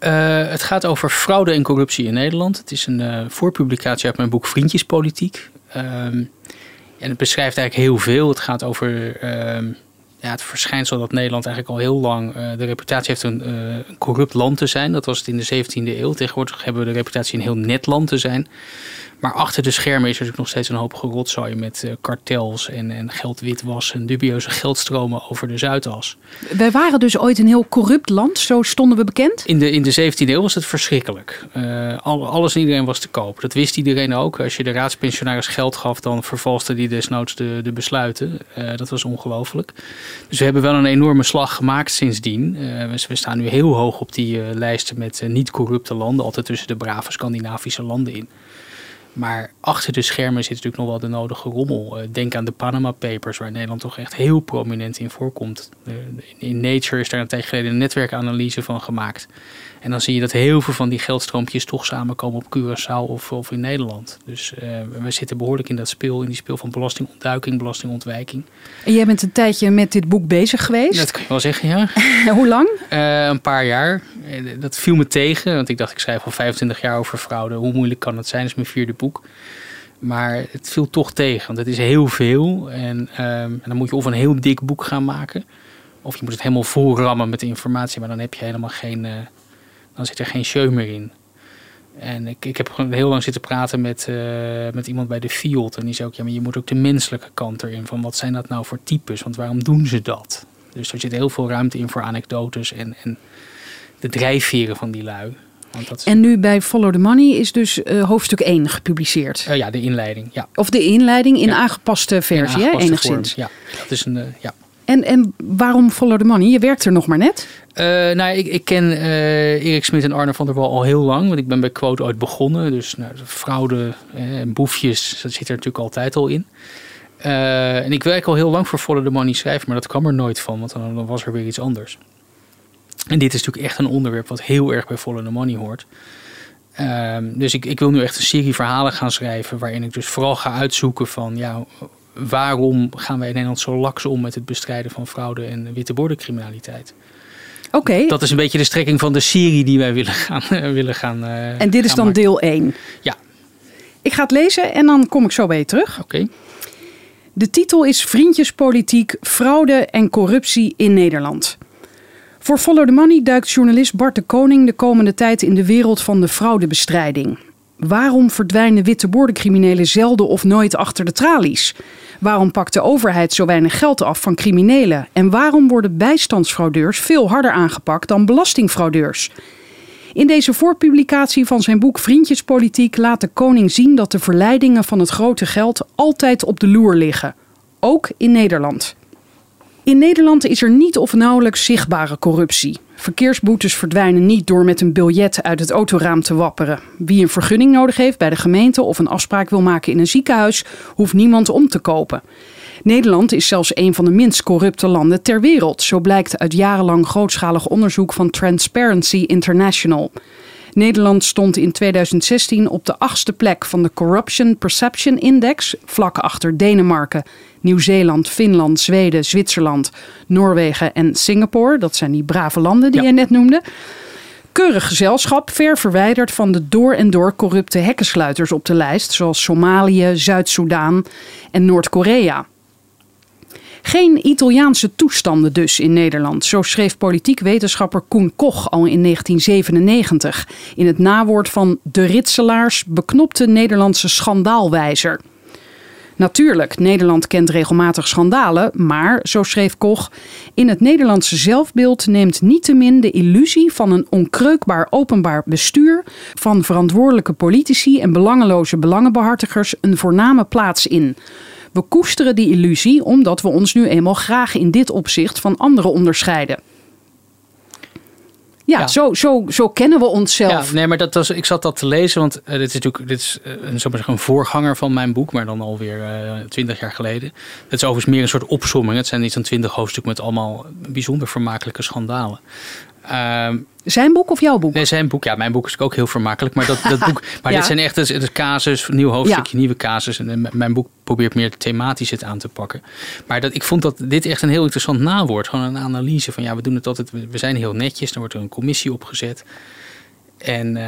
Uh, het gaat over fraude en corruptie in Nederland. Het is een uh, voorpublicatie uit mijn boek Vriendjespolitiek. Uh, en het beschrijft eigenlijk heel veel. Het gaat over ehm, ja, het verschijnsel dat Nederland eigenlijk al heel lang uh, de reputatie heeft een, een, corrupt land te zijn. Dat was het in de 17e eeuw. Tegenwoordig hebben we de reputatie een heel net land te zijn. Maar achter de schermen is er natuurlijk nog steeds een hoop gerotzooi met uh, kartels en, en geldwitwas en dubieuze geldstromen over de Zuidas. Wij waren dus ooit een heel corrupt land, zo stonden we bekend? In de, in de 17e eeuw was het verschrikkelijk. Uh, alles en iedereen was te koop. Dat wist iedereen ook. Als je de raadspensionaris geld gaf, dan vervalste die desnoods de, de besluiten. Uh, dat was ongelooflijk. Dus we hebben wel een enorme slag gemaakt sindsdien. we staan nu heel hoog op die lijsten met niet-corrupte landen, altijd tussen de brave Scandinavische landen in. Maar achter de schermen zit natuurlijk nog wel de nodige rommel. Eh, denk aan de Panama Papers, waar Nederland toch echt heel prominent in voorkomt. In Nature is daar een tijdje geleden een netwerkanalyse van gemaakt. En dan zie je dat heel veel van die geldstroompjes toch samenkomen op Curaçao of, of in Nederland. Dus uh, we zitten behoorlijk in dat speel, in die speel van belastingontduiking, belastingontwijking. En jij bent een tijdje met dit boek bezig geweest? Dat kan je wel zeggen, ja. Hoe lang? Uh, een paar jaar. Dat viel me tegen, want ik dacht ik schrijf al 25 jaar over fraude. Hoe moeilijk kan het zijn? Dat is mijn vierde boek. Maar het viel toch tegen, want het is heel veel. En, um, en dan moet je of een heel dik boek gaan maken. Of je moet het helemaal vol rammen met informatie, maar dan heb je helemaal geen, uh, dan zit er geen show meer in. En ik, ik heb gewoon heel lang zitten praten met, uh, met iemand bij de Field. En die zei ook, ja, maar je moet ook de menselijke kant erin. Van wat zijn dat nou voor types? Want waarom doen ze dat? Dus er zit heel veel ruimte in voor anekdotes en, en de drijfveren van die lui. Is... En nu bij Follow the Money is dus uh, hoofdstuk 1 gepubliceerd. Uh, ja, de inleiding. Ja. Of de inleiding in ja. aangepaste versie, in hè, enigszins. Vorm. Ja, dat is een. Uh, ja. En, en waarom Follow the Money? Je werkt er nog maar net. nou, ik, ik ken Erik Smit en Arne van der Wal al heel lang. Want ik ben bij Quote ooit begonnen. Dus nou, fraude en boefjes, dat zit er natuurlijk altijd al in. en ik werk al heel lang voor Follow the Money schrijven. Maar dat kwam er nooit van, want dan, dan was er weer iets anders. En dit is natuurlijk echt een onderwerp wat heel erg bij Follow the Money hoort. Um, dus ik, ik wil nu echt een serie verhalen gaan schrijven. Waarin ik dus vooral ga uitzoeken van ja, waarom gaan wij in Nederland zo laks om met het bestrijden van fraude en witte bordencriminaliteit. Oké. Okay. Dat is een beetje de strekking van de serie die wij willen gaan. willen gaan uh, en dit is dan maken. deel 1? Ja. Ik ga het lezen en dan kom ik zo bij je terug. Oké. Okay. De titel is Vriendjespolitiek, fraude en corruptie in Nederland. Voor Follow the Money duikt journalist Bart de Koning de komende tijd in de wereld van de fraudebestrijding. Waarom verdwijnen witte zelden of nooit achter de tralies? Waarom pakt de overheid zo weinig geld af van criminelen? En waarom worden bijstandsfraudeurs veel harder aangepakt dan belastingfraudeurs? In deze voorpublicatie van zijn boek Vriendjespolitiek laat de koning zien dat de verleidingen van het grote geld altijd op de loer liggen. Ook in Nederland. In Nederland is er niet of nauwelijks zichtbare corruptie. Verkeersboetes verdwijnen niet door met een biljet uit het autoraam te wapperen. Wie een vergunning nodig heeft bij de gemeente of een afspraak wil maken in een ziekenhuis, hoeft niemand om te kopen. Nederland is zelfs een van de minst corrupte landen ter wereld, zo blijkt uit jarenlang grootschalig onderzoek van Transparency International. Nederland stond in 2016 op de achtste plek van de Corruption Perception Index, vlak achter Denemarken, Nieuw-Zeeland, Finland, Zweden, Zwitserland, Noorwegen en Singapore. Dat zijn die brave landen die ja. jij net noemde. Keurig gezelschap, ver verwijderd van de door en door corrupte hekkensluiters op de lijst, zoals Somalië, Zuid-Soedan en Noord-Korea. Geen Italiaanse toestanden dus in Nederland, zo schreef politiek wetenschapper Koen Koch al in 1997 in het nawoord van de Ritselaars beknopte Nederlandse schandaalwijzer. Natuurlijk, Nederland kent regelmatig schandalen, maar, zo schreef Koch, in het Nederlandse zelfbeeld neemt niettemin de illusie van een onkreukbaar openbaar bestuur, van verantwoordelijke politici en belangeloze belangenbehartigers een voorname plaats in. We koesteren die illusie omdat we ons nu eenmaal graag in dit opzicht van anderen onderscheiden. Ja, Ja. Zo, zo, zo kennen we onszelf. Ja, nee, maar dat was, ik zat dat te lezen, want eh, dit is natuurlijk dit is, eh, een, maar zeggen, een voorganger van mijn boek, maar dan alweer twintig jaar geleden. Het is overigens meer een soort opsomming. Het zijn niet zo'n twintig hoofdstukken met allemaal bijzonder vermakelijke schandalen. Ehm, Zijn boek of jouw boek? Nee, zijn boek. Ja, mijn boek is ook heel vermakelijk. Maar, dat, dat boek, maar Ja. dit zijn echt het, casus, nieuw hoofdstukje, nieuwe casus. En, eh, mijn boek probeert meer thematisch het aan te pakken. Maar dat, ik vond dat dit echt een heel interessant nawoord. Gewoon een analyse van ja, we doen het altijd. We zijn heel netjes. Dan wordt er een commissie opgezet. En eh,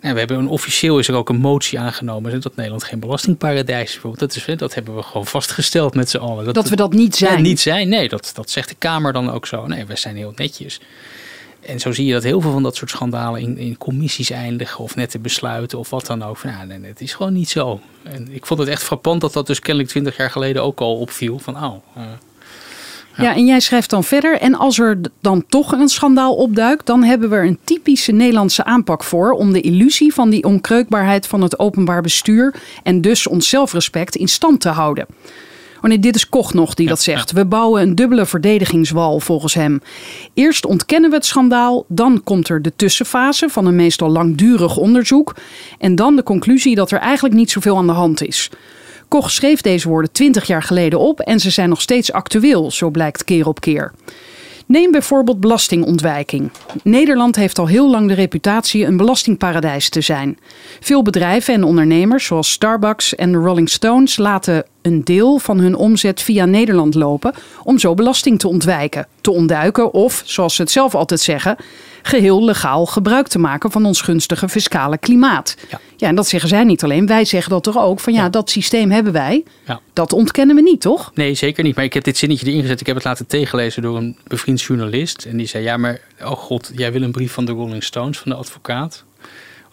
nou, we hebben een, officieel is er ook een motie aangenomen dat Nederland geen belastingparadijs is. Bijvoorbeeld. Dat, is, dat hebben we gewoon vastgesteld met z'n allen. Dat we dat niet zijn. ja, niet zijn. Nee, dat, dat zegt de Kamer dan ook zo. Nee, we zijn heel netjes. En zo zie je dat heel veel van dat soort schandalen in, in commissies eindigen of nette besluiten of wat dan ook. Van, ja, nee, het is gewoon niet zo. En ik vond het echt frappant dat dat dus kennelijk twintig jaar geleden ook al opviel. Van, oh, eh, Ja, en jij schrijft dan verder. En als er dan toch een schandaal opduikt, dan hebben we er een typische Nederlandse aanpak voor om de illusie van die onkreukbaarheid van het openbaar bestuur en dus ons zelfrespect in stand te houden. Oh nee, dit is Koch nog die dat zegt. We bouwen een dubbele verdedigingswal volgens hem. Eerst ontkennen we het schandaal, dan komt er de tussenfase van een meestal langdurig onderzoek en dan de conclusie dat er eigenlijk niet zoveel aan de hand is. Koch schreef deze woorden 20 jaar geleden op en ze zijn nog steeds actueel, zo blijkt keer op keer. Neem bijvoorbeeld belastingontwijking. Nederland heeft al heel lang de reputatie een belastingparadijs te zijn. Veel bedrijven en ondernemers, zoals Starbucks en de Rolling Stones, laten een deel van hun omzet via Nederland lopen om zo belasting te ontwijken, te ontduiken of, zoals ze het zelf altijd zeggen, geheel legaal gebruik te maken van ons gunstige fiscale klimaat. Ja. Ja, en dat zeggen zij niet alleen, wij zeggen dat toch ook van ja, dat systeem hebben wij. ja. Dat ontkennen we niet, toch? Nee, zeker niet. Maar ik heb dit zinnetje erin gezet. Ik heb het laten tegenlezen door een bevriend journalist. En die zei, ja, maar oh god, jij wil een brief van de Rolling Stones, van de advocaat.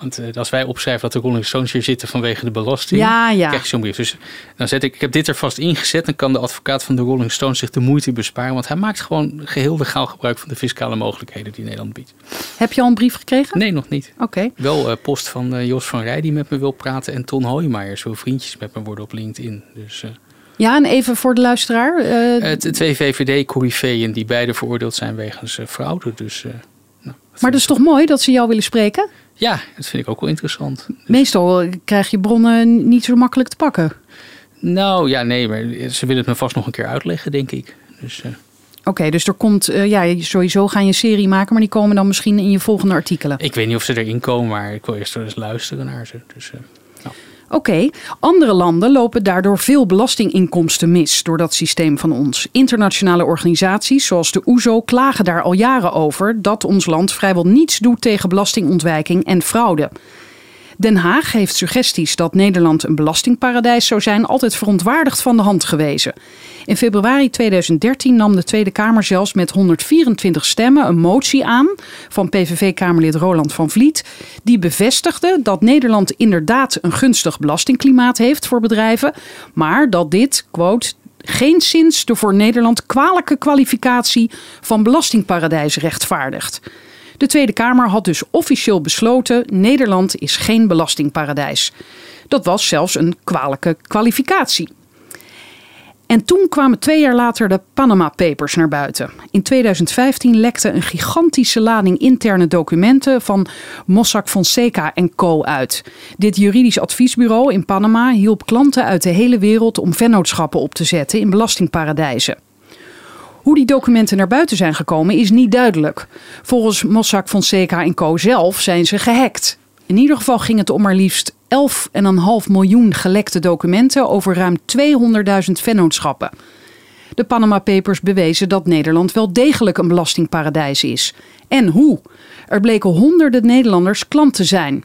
Want eh, als wij opschrijven dat de Rolling Stones hier zitten vanwege de belasting, Ja, ja. krijg je zo'n brief. Dus dan zet ik, ik heb dit er vast ingezet. Dan kan de advocaat van de Rolling Stones zich de moeite besparen. Want hij maakt gewoon geheel legaal gebruik van de fiscale mogelijkheden die Nederland biedt. Heb je al een brief gekregen? Nee, nog niet. Oké. Wel eh, post van eh, Jos van Rij die met me wil praten. En Ton Hoijmaier, zo vriendjes met me worden op LinkedIn. Dus... Ja, en even voor de luisteraar. de twee VVD-corifeeën die beide veroordeeld zijn wegens fraude. Dus, maar dat is toch mooi dat ze jou willen spreken? Ja, dat vind ik ook wel interessant. Dus- Meestal krijg je bronnen niet zo makkelijk te pakken. nou ja, nee, maar ze willen het me vast nog een keer uitleggen, denk ik. Dus, eh, Oké, dus er komt, eh, ja, sowieso ga je een serie maken, maar die komen dan misschien in je volgende artikelen. ik weet niet of ze erin komen, maar ik wil eerst wel eens luisteren naar ze. Dus, eh, Oké, andere landen lopen daardoor veel belastinginkomsten mis door dat systeem van ons. Internationale organisaties zoals de OESO klagen daar al jaren over dat ons land vrijwel niets doet tegen belastingontwijking en fraude. Den Haag heeft suggesties dat Nederland een belastingparadijs zou zijn altijd verontwaardigd van de hand gewezen. In februari 2013 nam de Tweede Kamer zelfs met 124 stemmen een motie aan van PVV-Kamerlid Roland van Vliet. Die bevestigde dat Nederland inderdaad een gunstig belastingklimaat heeft voor bedrijven. Maar dat dit, quote, geen sinds de voor Nederland kwalijke kwalificatie van belastingparadijs rechtvaardigt. De Tweede Kamer had dus officieel besloten: Nederland is geen belastingparadijs. Dat was zelfs een kwalijke kwalificatie. En toen kwamen twee jaar later de Panama Papers naar buiten. In 2015 lekte een gigantische lading interne documenten van Mossack Fonseca Co. uit. Dit juridisch adviesbureau in Panama hielp klanten uit de hele wereld om vennootschappen op te zetten in belastingparadijzen. Hoe die documenten naar buiten zijn gekomen is niet duidelijk. Volgens Mossack Fonseca Co. zelf zijn ze gehackt. In ieder geval ging het om maar liefst 11,5 miljoen gelekte documenten over ruim 200.000 vennootschappen. De Panama Papers bewezen dat Nederland wel degelijk een belastingparadijs is. En hoe? Er bleken honderden Nederlanders klant te zijn.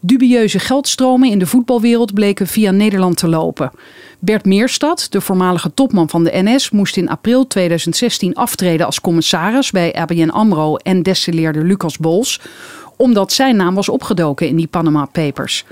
Dubieuze geldstromen in de voetbalwereld bleken via Nederland te lopen. Bert Meerstad, de voormalige topman van de NS, moest in april 2016 aftreden als commissaris bij ABN AMRO en destilleerder Lucas Bols, omdat zijn naam was opgedoken in die Panama Papers.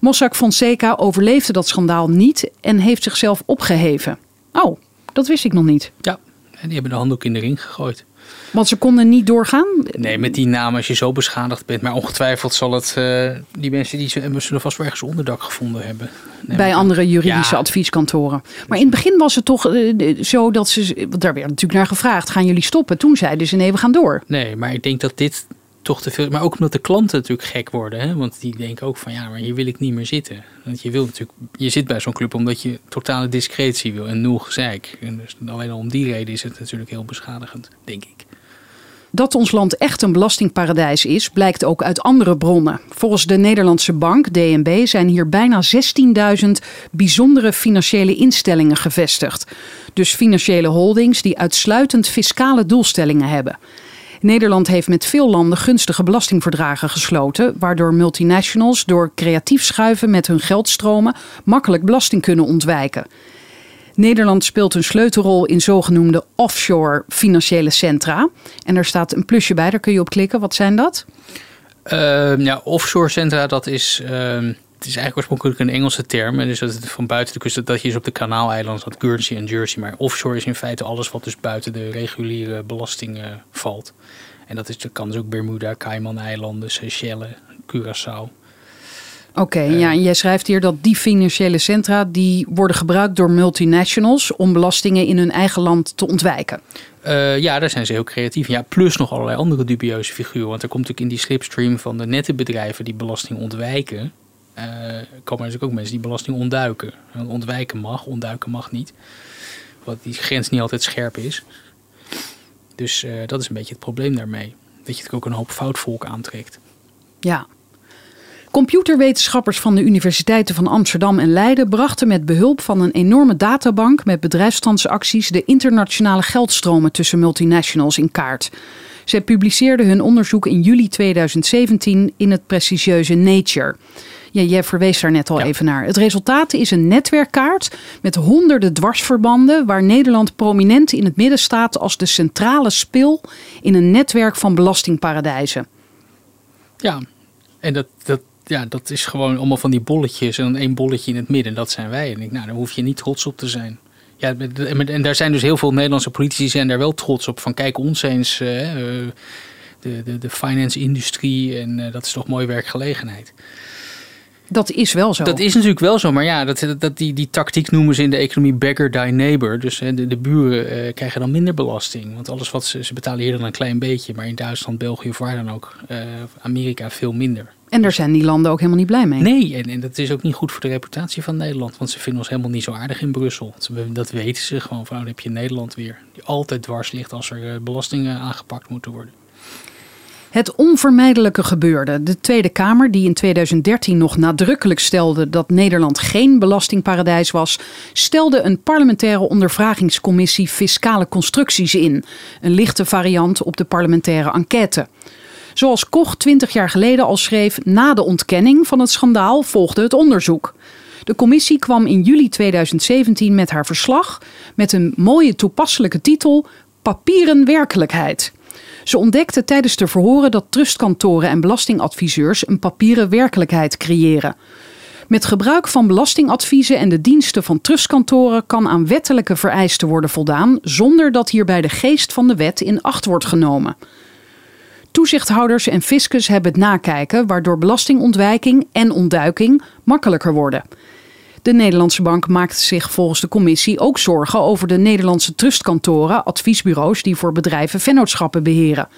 Mossack Fonseca overleefde dat schandaal niet en heeft zichzelf opgeheven. Oh, dat wist ik nog niet. ja, en die hebben de handdoek in de ring gegooid. Want ze konden niet doorgaan. Nee, met die naam als je zo beschadigd bent. Maar ongetwijfeld zal het, eh, die mensen die zullen zullen vast wel ergens onderdak gevonden hebben. Nee, bij andere juridische Ja. advieskantoren. Maar in het begin was het toch eh, zo dat ze, want daar werd natuurlijk naar gevraagd, gaan jullie stoppen? Toen zeiden ze nee, we gaan door. Nee, maar ik denk dat dit toch te veel. Maar ook omdat de klanten natuurlijk gek worden. Hè? Want die denken ook van ja, maar hier wil ik niet meer zitten. Want je wil natuurlijk, je zit bij zo'n club omdat je totale discretie wil en nul gezeik. En dus alleen al om die reden is het natuurlijk heel beschadigend, denk ik. Dat ons land echt een belastingparadijs is, blijkt ook uit andere bronnen. Volgens de Nederlandse bank, DNB, zijn hier bijna 16.000 bijzondere financiële instellingen gevestigd. Dus financiële holdings die uitsluitend fiscale doelstellingen hebben. Nederland heeft met veel landen gunstige belastingverdragen gesloten, waardoor multinationals door creatief schuiven met hun geldstromen makkelijk belasting kunnen ontwijken. Nederland speelt een sleutelrol in zogenoemde offshore financiële centra. En er staat een plusje bij, daar kun je op klikken. Wat zijn dat? Uh, ja, offshore centra, dat is, uh, het is eigenlijk oorspronkelijk een Engelse term. En dus dat het van buiten de kust, dat je is op de Kanaaleilanden, dat Guernsey en Jersey. Maar offshore is in feite alles wat dus buiten de reguliere belasting valt. En dat, is, dat kan dus ook Bermuda, Cayman-eilanden, Seychelles, Curaçao. Oké, ja, en jij schrijft hier dat die financiële centra die worden gebruikt door multinationals om belastingen in hun eigen land te ontwijken. Uh, ja, daar zijn ze heel creatief. Ja, plus nog allerlei andere dubieuze figuren. Want er komt natuurlijk in die slipstream van de nette bedrijven die belasting ontwijken. Uh, komen natuurlijk ook mensen die belasting ontduiken. Ontwijken mag, ontduiken mag niet. Wat die grens niet altijd scherp is. Dus uh, dat is een beetje het probleem daarmee. Dat je het ook een hoop foutvolk aantrekt. Ja, Computerwetenschappers van de universiteiten van Amsterdam en Leiden brachten met behulp van een enorme databank met bedrijfstransacties de internationale geldstromen tussen multinationals in kaart. Zij publiceerden hun onderzoek in juli 2017 in het prestigieuze Nature. Ja, jij verwees daar net al even naar. Het resultaat is een netwerkkaart met honderden dwarsverbanden waar Nederland prominent in het midden staat als de centrale spil in een netwerk van belastingparadijzen. Ja, en dat, dat, ja, dat is gewoon allemaal van die bolletjes en dan één bolletje in het midden. Dat zijn wij. En ik, nou, daar hoef je niet trots op te zijn. Ja, en daar zijn dus heel veel Nederlandse politici zijn daar wel trots op. Van kijk ons eens, uh, de, de, de finance-industrie en uh, dat is toch mooie werkgelegenheid. Dat is wel zo. Dat is natuurlijk wel zo, maar ja, dat, dat, die, die tactiek noemen ze in de economie beggar die neighbor. Dus de, de buren uh, krijgen dan minder belasting. Want alles wat ze, ze betalen hier dan een klein beetje, maar in Duitsland, België of waar dan ook, uh, Amerika veel minder. En daar zijn die landen ook helemaal niet blij mee. Nee, en, en dat is ook niet goed voor de reputatie van Nederland. Want ze vinden ons helemaal niet zo aardig in Brussel. Dat weten ze gewoon. Van, dan heb je Nederland weer. Die altijd dwars ligt als er eh, belastingen aangepakt moeten worden. Het onvermijdelijke gebeurde. De Tweede Kamer, die in 2013 nog nadrukkelijk stelde dat Nederland geen belastingparadijs was, stelde een parlementaire ondervragingscommissie fiscale constructies in. Een lichte variant op de parlementaire enquête. Zoals Koch 20 jaar geleden al schreef, na de ontkenning van het schandaal volgde het onderzoek. De commissie kwam in juli 2017 met haar verslag met een mooie toepasselijke titel Papieren werkelijkheid. Ze ontdekte tijdens de verhoren dat trustkantoren en belastingadviseurs een papieren werkelijkheid creëren. Met gebruik van belastingadviezen en de diensten van trustkantoren kan aan wettelijke vereisten worden voldaan zonder dat hierbij de geest van de wet in acht wordt genomen. Toezichthouders en fiscus hebben het nakijken, waardoor belastingontwijking en ontduiking makkelijker worden. De Nederlandse bank maakt zich volgens de commissie ook zorgen over de Nederlandse trustkantoren, adviesbureaus die voor bedrijven vennootschappen beheren.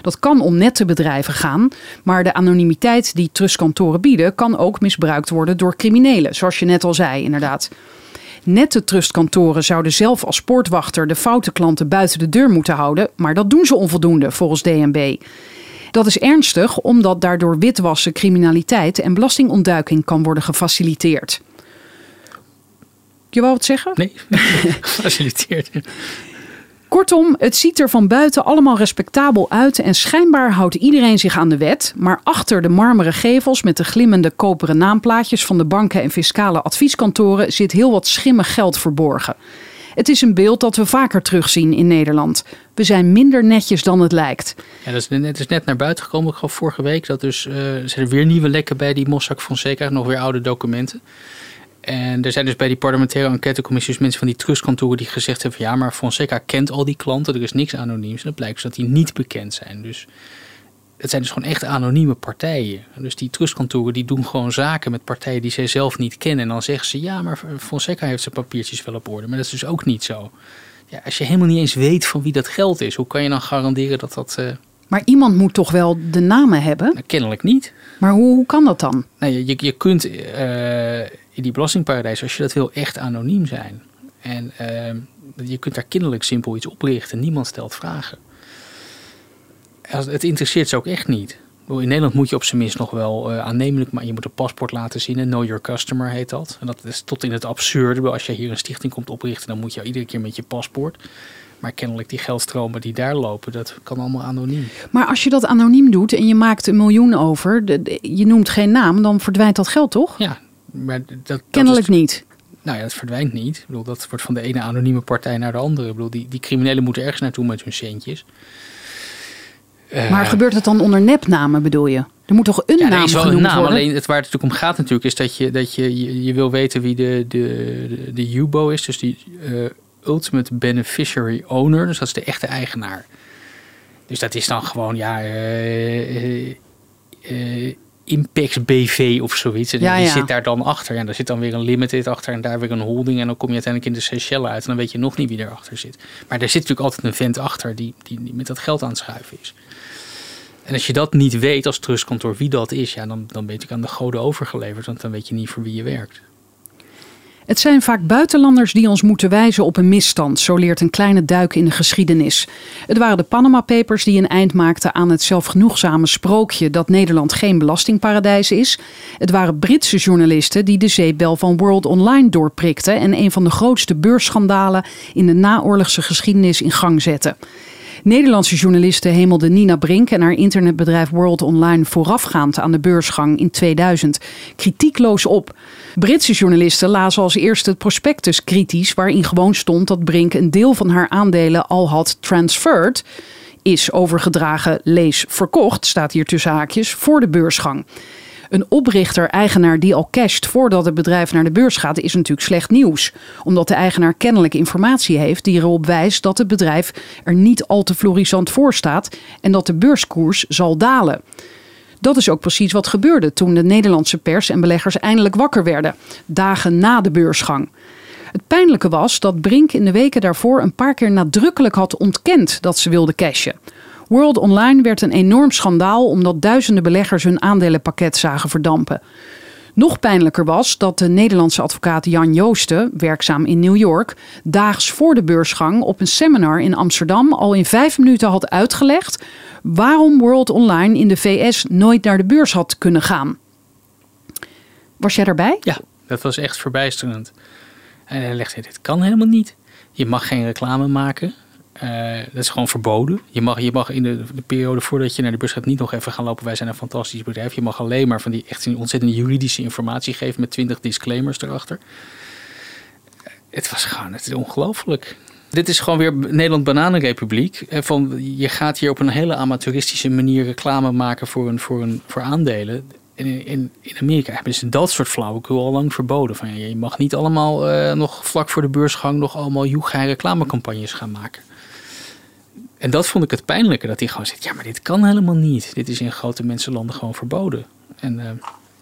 Dat kan om nette bedrijven gaan, maar de anonimiteit die trustkantoren bieden kan ook misbruikt worden door criminelen, zoals je net al zei, inderdaad. Nette trustkantoren zouden zelf als poortwachter de foute klanten buiten de deur moeten houden, maar dat doen ze onvoldoende volgens DNB. Dat is ernstig omdat daardoor witwassen, criminaliteit en belastingontduiking kan worden gefaciliteerd. Je wou wat zeggen? Nee, gefaciliteerd. Kortom, het ziet er van buiten allemaal respectabel uit en schijnbaar houdt iedereen zich aan de wet. Maar achter de marmeren gevels met de glimmende koperen naamplaatjes van de banken en fiscale advieskantoren zit heel wat schimmig geld verborgen. Het is een beeld dat we vaker terugzien in Nederland. We zijn minder netjes dan het lijkt. Ja, dat is het is net naar buiten gekomen, ik geloof vorige week. Dat dus, zijn er weer nieuwe lekken bij die Mossack Fonseca, nog weer oude documenten. En er zijn dus bij die parlementaire enquêtecommissies mensen van die trustkantoren die gezegd hebben: ja, maar Fonseca kent al die klanten, er is niks anoniems. En het blijkt dus dat die niet bekend zijn. Dus het zijn dus gewoon echt anonieme partijen. Dus die trustkantoren die doen gewoon zaken met partijen die zij zelf niet kennen. En dan zeggen ze: ja, maar Fonseca heeft zijn papiertjes wel op orde. Maar dat is dus ook niet zo. Ja, als je helemaal niet eens weet van wie dat geld is, hoe kan je dan garanderen dat dat. Uh, Maar iemand moet toch wel de namen hebben? Nou, kennelijk niet. Maar hoe, hoe kan dat dan? Nou, je, je, je kunt uh, in die belastingparadijs, als je dat wil, echt anoniem zijn. En uh, je kunt daar kinderlijk simpel iets oprichten. Niemand stelt vragen. Het interesseert ze ook echt niet. In Nederland moet je op zijn minst nog wel uh, aannemelijk, maar je moet een paspoort laten zien. En know your customer heet dat. En dat is tot in het absurde. Als je hier een stichting komt oprichten, dan moet je iedere keer met je paspoort. Maar kennelijk die geldstromen die daar lopen, dat kan allemaal anoniem. Maar als je dat anoniem doet en je maakt een miljoen over, je noemt geen naam, dan verdwijnt dat geld toch? Ja, maar dat, kennelijk dat is, niet. Nou ja, het verdwijnt niet. Ik bedoel, dat wordt van de ene anonieme partij naar de andere. Ik bedoel, die, die criminelen moeten ergens naartoe met hun centjes. Maar uh, gebeurt het dan onder nepnamen, bedoel je? Er moet toch een ja, naam is wel een naam. worden? Alleen het waar het natuurlijk om gaat natuurlijk is dat je, dat je, je, je wil weten wie de, de, de, de UBO is. Dus die uh, Ultimate Beneficiary Owner. Dus dat is de echte eigenaar. Dus dat is dan gewoon, ja, uh, Impex BV of zoiets. En Ja, die ja. zit daar dan achter. En daar zit dan weer een limited achter en daar weer een holding. En dan kom je uiteindelijk in de Seychelles uit. En dan weet je nog niet wie erachter zit. Maar er zit natuurlijk altijd een vent achter die, die, die met dat geld aan het schuiven is. En als je dat niet weet als trustkantoor wie dat is, ja, dan, dan ben je aan de goden overgeleverd. Want dan weet je niet voor wie je werkt. Het zijn vaak buitenlanders die ons moeten wijzen op een misstand, zo leert een kleine duik in de geschiedenis. Het waren de Panama Papers die een eind maakten aan het zelfgenoegzame sprookje dat Nederland geen belastingparadijs is. Het waren Britse journalisten die de zeepbel van World Online doorprikten en een van de grootste beursschandalen in de naoorlogse geschiedenis in gang zetten. Nederlandse journalisten hemelden Nina Brink en haar internetbedrijf World Online voorafgaand aan de beursgang in 2000 kritiekloos op. Britse journalisten lazen als eerste het prospectus kritisch, waarin gewoon stond dat Brink een deel van haar aandelen al had transferred, is overgedragen, lees verkocht, staat hier tussen haakjes, voor de beursgang. Een oprichter-eigenaar die al casht voordat het bedrijf naar de beurs gaat, is natuurlijk slecht nieuws. Omdat de eigenaar kennelijk informatie heeft die erop wijst dat het bedrijf er niet al te florissant voor staat en dat de beurskoers zal dalen. Dat is ook precies wat gebeurde toen de Nederlandse pers en beleggers eindelijk wakker werden, dagen na de beursgang. Het pijnlijke was dat Brink in de weken daarvoor een paar keer nadrukkelijk had ontkend dat ze wilde cashen. World Online werd een enorm schandaal omdat duizenden beleggers hun aandelenpakket zagen verdampen. Nog pijnlijker was dat de Nederlandse advocaat Jan Joosten, werkzaam in New York, daags voor de beursgang op een seminar in Amsterdam al in vijf minuten had uitgelegd waarom World Online in de VS nooit naar de beurs had kunnen gaan. Was jij daarbij? Ja, dat was echt verbijsterend. En hij legde, dit kan helemaal niet. Je mag geen reclame maken. Uh, dat is gewoon verboden. Je mag, je mag in de, de, periode voordat je naar de beurs gaat niet nog even gaan lopen. Wij zijn een fantastisch bedrijf. Je mag alleen maar van die echt ontzettende juridische informatie geven met 20 disclaimers erachter. Het was gewoon, het is ongelooflijk. Dit is gewoon weer Nederland Bananenrepubliek. Van, je gaat hier op een hele amateuristische manier reclame maken voor, een, voor, een, voor aandelen. In, in, Amerika hebben ze dat soort flauwekul al lang verboden. Van, je mag niet allemaal uh, nog vlak voor de beursgang nog allemaal joegij reclamecampagnes gaan maken. En dat vond ik het pijnlijke, dat hij gewoon zegt, ja, maar dit kan helemaal niet. Dit is in grote mensenlanden gewoon verboden. En uh,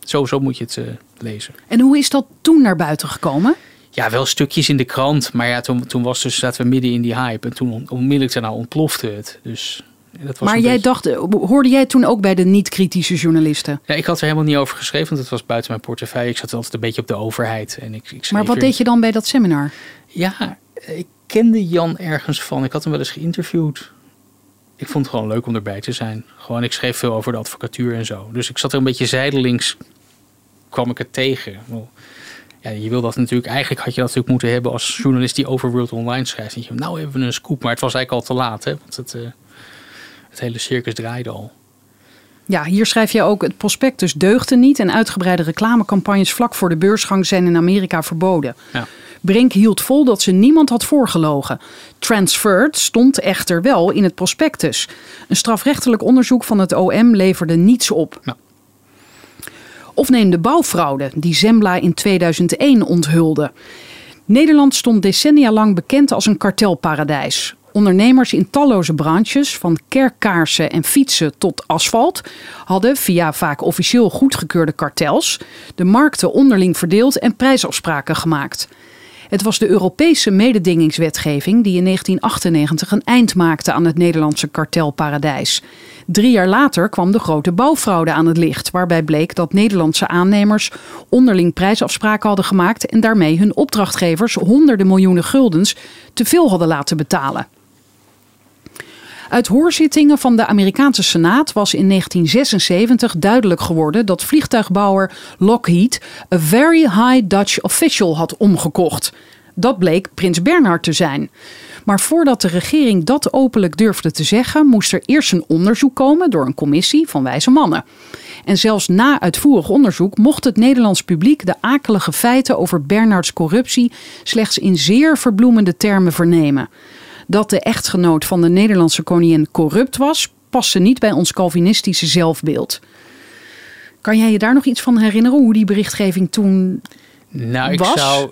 zo, zo moet je het uh, lezen. En hoe is dat toen naar buiten gekomen? Ja, wel stukjes in de krant. Maar ja, toen, toen was dus, zaten we midden in die hype. En toen onmiddellijk daarna ontplofte het. Dus dat was maar jij beetje... dacht, hoorde jij toen ook bij de niet-kritische journalisten? Ja, ik had er helemaal niet over geschreven, want het was buiten mijn portefeuille. Ik zat altijd een beetje op de overheid. En ik, ik maar wat deed je dan bij dat seminar? Ja, ik kende Jan ergens van. Ik had hem wel eens geïnterviewd. Ik vond het gewoon leuk om erbij te zijn. Gewoon, ik schreef veel over de advocatuur en zo. Dus ik zat er een beetje zijdelings, kwam ik het tegen. Ja, je wil dat natuurlijk, eigenlijk had je dat natuurlijk moeten hebben als journalist die over World Online schrijft. Je, nou hebben we een scoop, maar het was eigenlijk al te laat, hè? want het, uh, het hele circus draaide al. Ja, hier schrijf je ook: het prospectus deugde niet en uitgebreide reclamecampagnes vlak voor de beursgang zijn in Amerika verboden. Ja. Brink hield vol dat ze niemand had voorgelogen. Transferred stond echter wel in het prospectus. Een strafrechtelijk onderzoek van het OM leverde niets op. Of neem de bouwfraude die Zembla in 2001 onthulde. Nederland stond decennia lang bekend als een kartelparadijs. Ondernemers in talloze branches, van kerkkaarsen en fietsen tot asfalt, hadden via vaak officieel goedgekeurde kartels de markten onderling verdeeld en prijsafspraken gemaakt. Het was de Europese mededingingswetgeving die in 1998 een eind maakte aan het Nederlandse kartelparadijs. Drie jaar later kwam de grote bouwfraude aan het licht, waarbij bleek dat Nederlandse aannemers onderling prijsafspraken hadden gemaakt en daarmee hun opdrachtgevers honderden miljoenen guldens te veel hadden laten betalen. Uit hoorzittingen van de Amerikaanse Senaat was in 1976 duidelijk geworden dat vliegtuigbouwer Lockheed een very high Dutch official had omgekocht. Dat bleek prins Bernhard te zijn. Maar voordat de regering dat openlijk durfde te zeggen, moest er eerst een onderzoek komen door een commissie van wijze mannen. En zelfs na uitvoerig onderzoek mocht het Nederlands publiek de akelige feiten over Bernhards corruptie slechts in zeer verbloemende termen vernemen. Dat de echtgenoot van de Nederlandse koningin corrupt was, paste niet bij ons Calvinistische zelfbeeld. Kan jij je daar nog iets van herinneren, hoe die berichtgeving toen Nou, ik was? zou,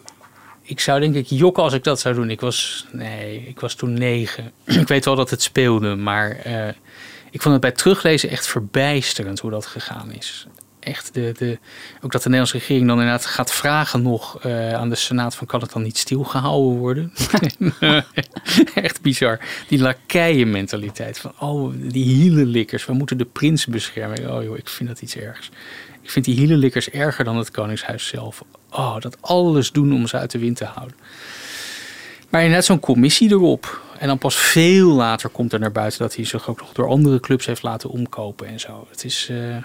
ik zou denk ik jokken als ik dat zou doen. Ik was, nee, ik was toen negen. ik weet wel dat het speelde, maar eh, ik vond het bij teruglezen echt verbijsterend hoe dat gegaan is. Echt, de, de, ook dat de Nederlandse regering dan inderdaad gaat vragen nog eh, aan de Senaat van kan het dan niet stilgehouden worden? echt bizar. Die lakeienmentaliteit van oh, die hielenlikkers, we moeten de prins beschermen. Oh joh, ik vind dat iets ergs. Ik vind die hielenlikkers erger dan het koningshuis zelf. Oh, dat alles doen om ze uit de wind te houden. Maar inderdaad zo'n commissie erop. En dan pas veel later komt er naar buiten dat hij zich ook nog door andere clubs heeft laten omkopen en zo. Het is... eh,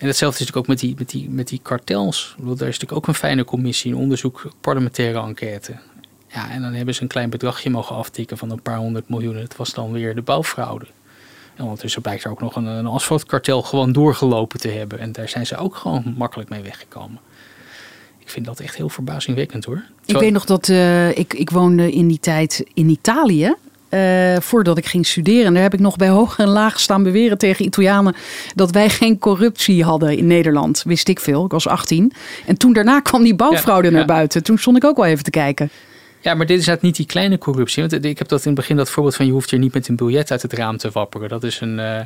En hetzelfde is natuurlijk ook met die, met die, met die kartels. Bedoel, daar is natuurlijk ook een fijne commissie, een onderzoek, parlementaire enquête. Ja, en dan hebben ze een klein bedragje mogen aftikken van een paar honderd miljoen. Het was dan weer de bouwfraude. En ondertussen blijkt er ook nog een, een asfaltkartel gewoon doorgelopen te hebben. En daar zijn ze ook gewoon makkelijk mee weggekomen. Ik vind dat echt heel verbazingwekkend hoor. Ik weet nog dat eh, ik, ik woonde in die tijd in Italië. Eh, voordat ik ging studeren. En daar heb ik nog bij hoog en laag staan beweren tegen Italianen. dat wij geen corruptie hadden in Nederland. Wist ik veel. Ik was 18. En toen daarna kwam die bouwfraude Ja, naar ja. buiten. Toen stond ik ook wel even te kijken. Ja, maar dit is inderdaad niet die kleine corruptie. Want ik heb dat in het begin dat voorbeeld van je hoeft hier niet met een biljet uit het raam te wapperen. Dat is een eh,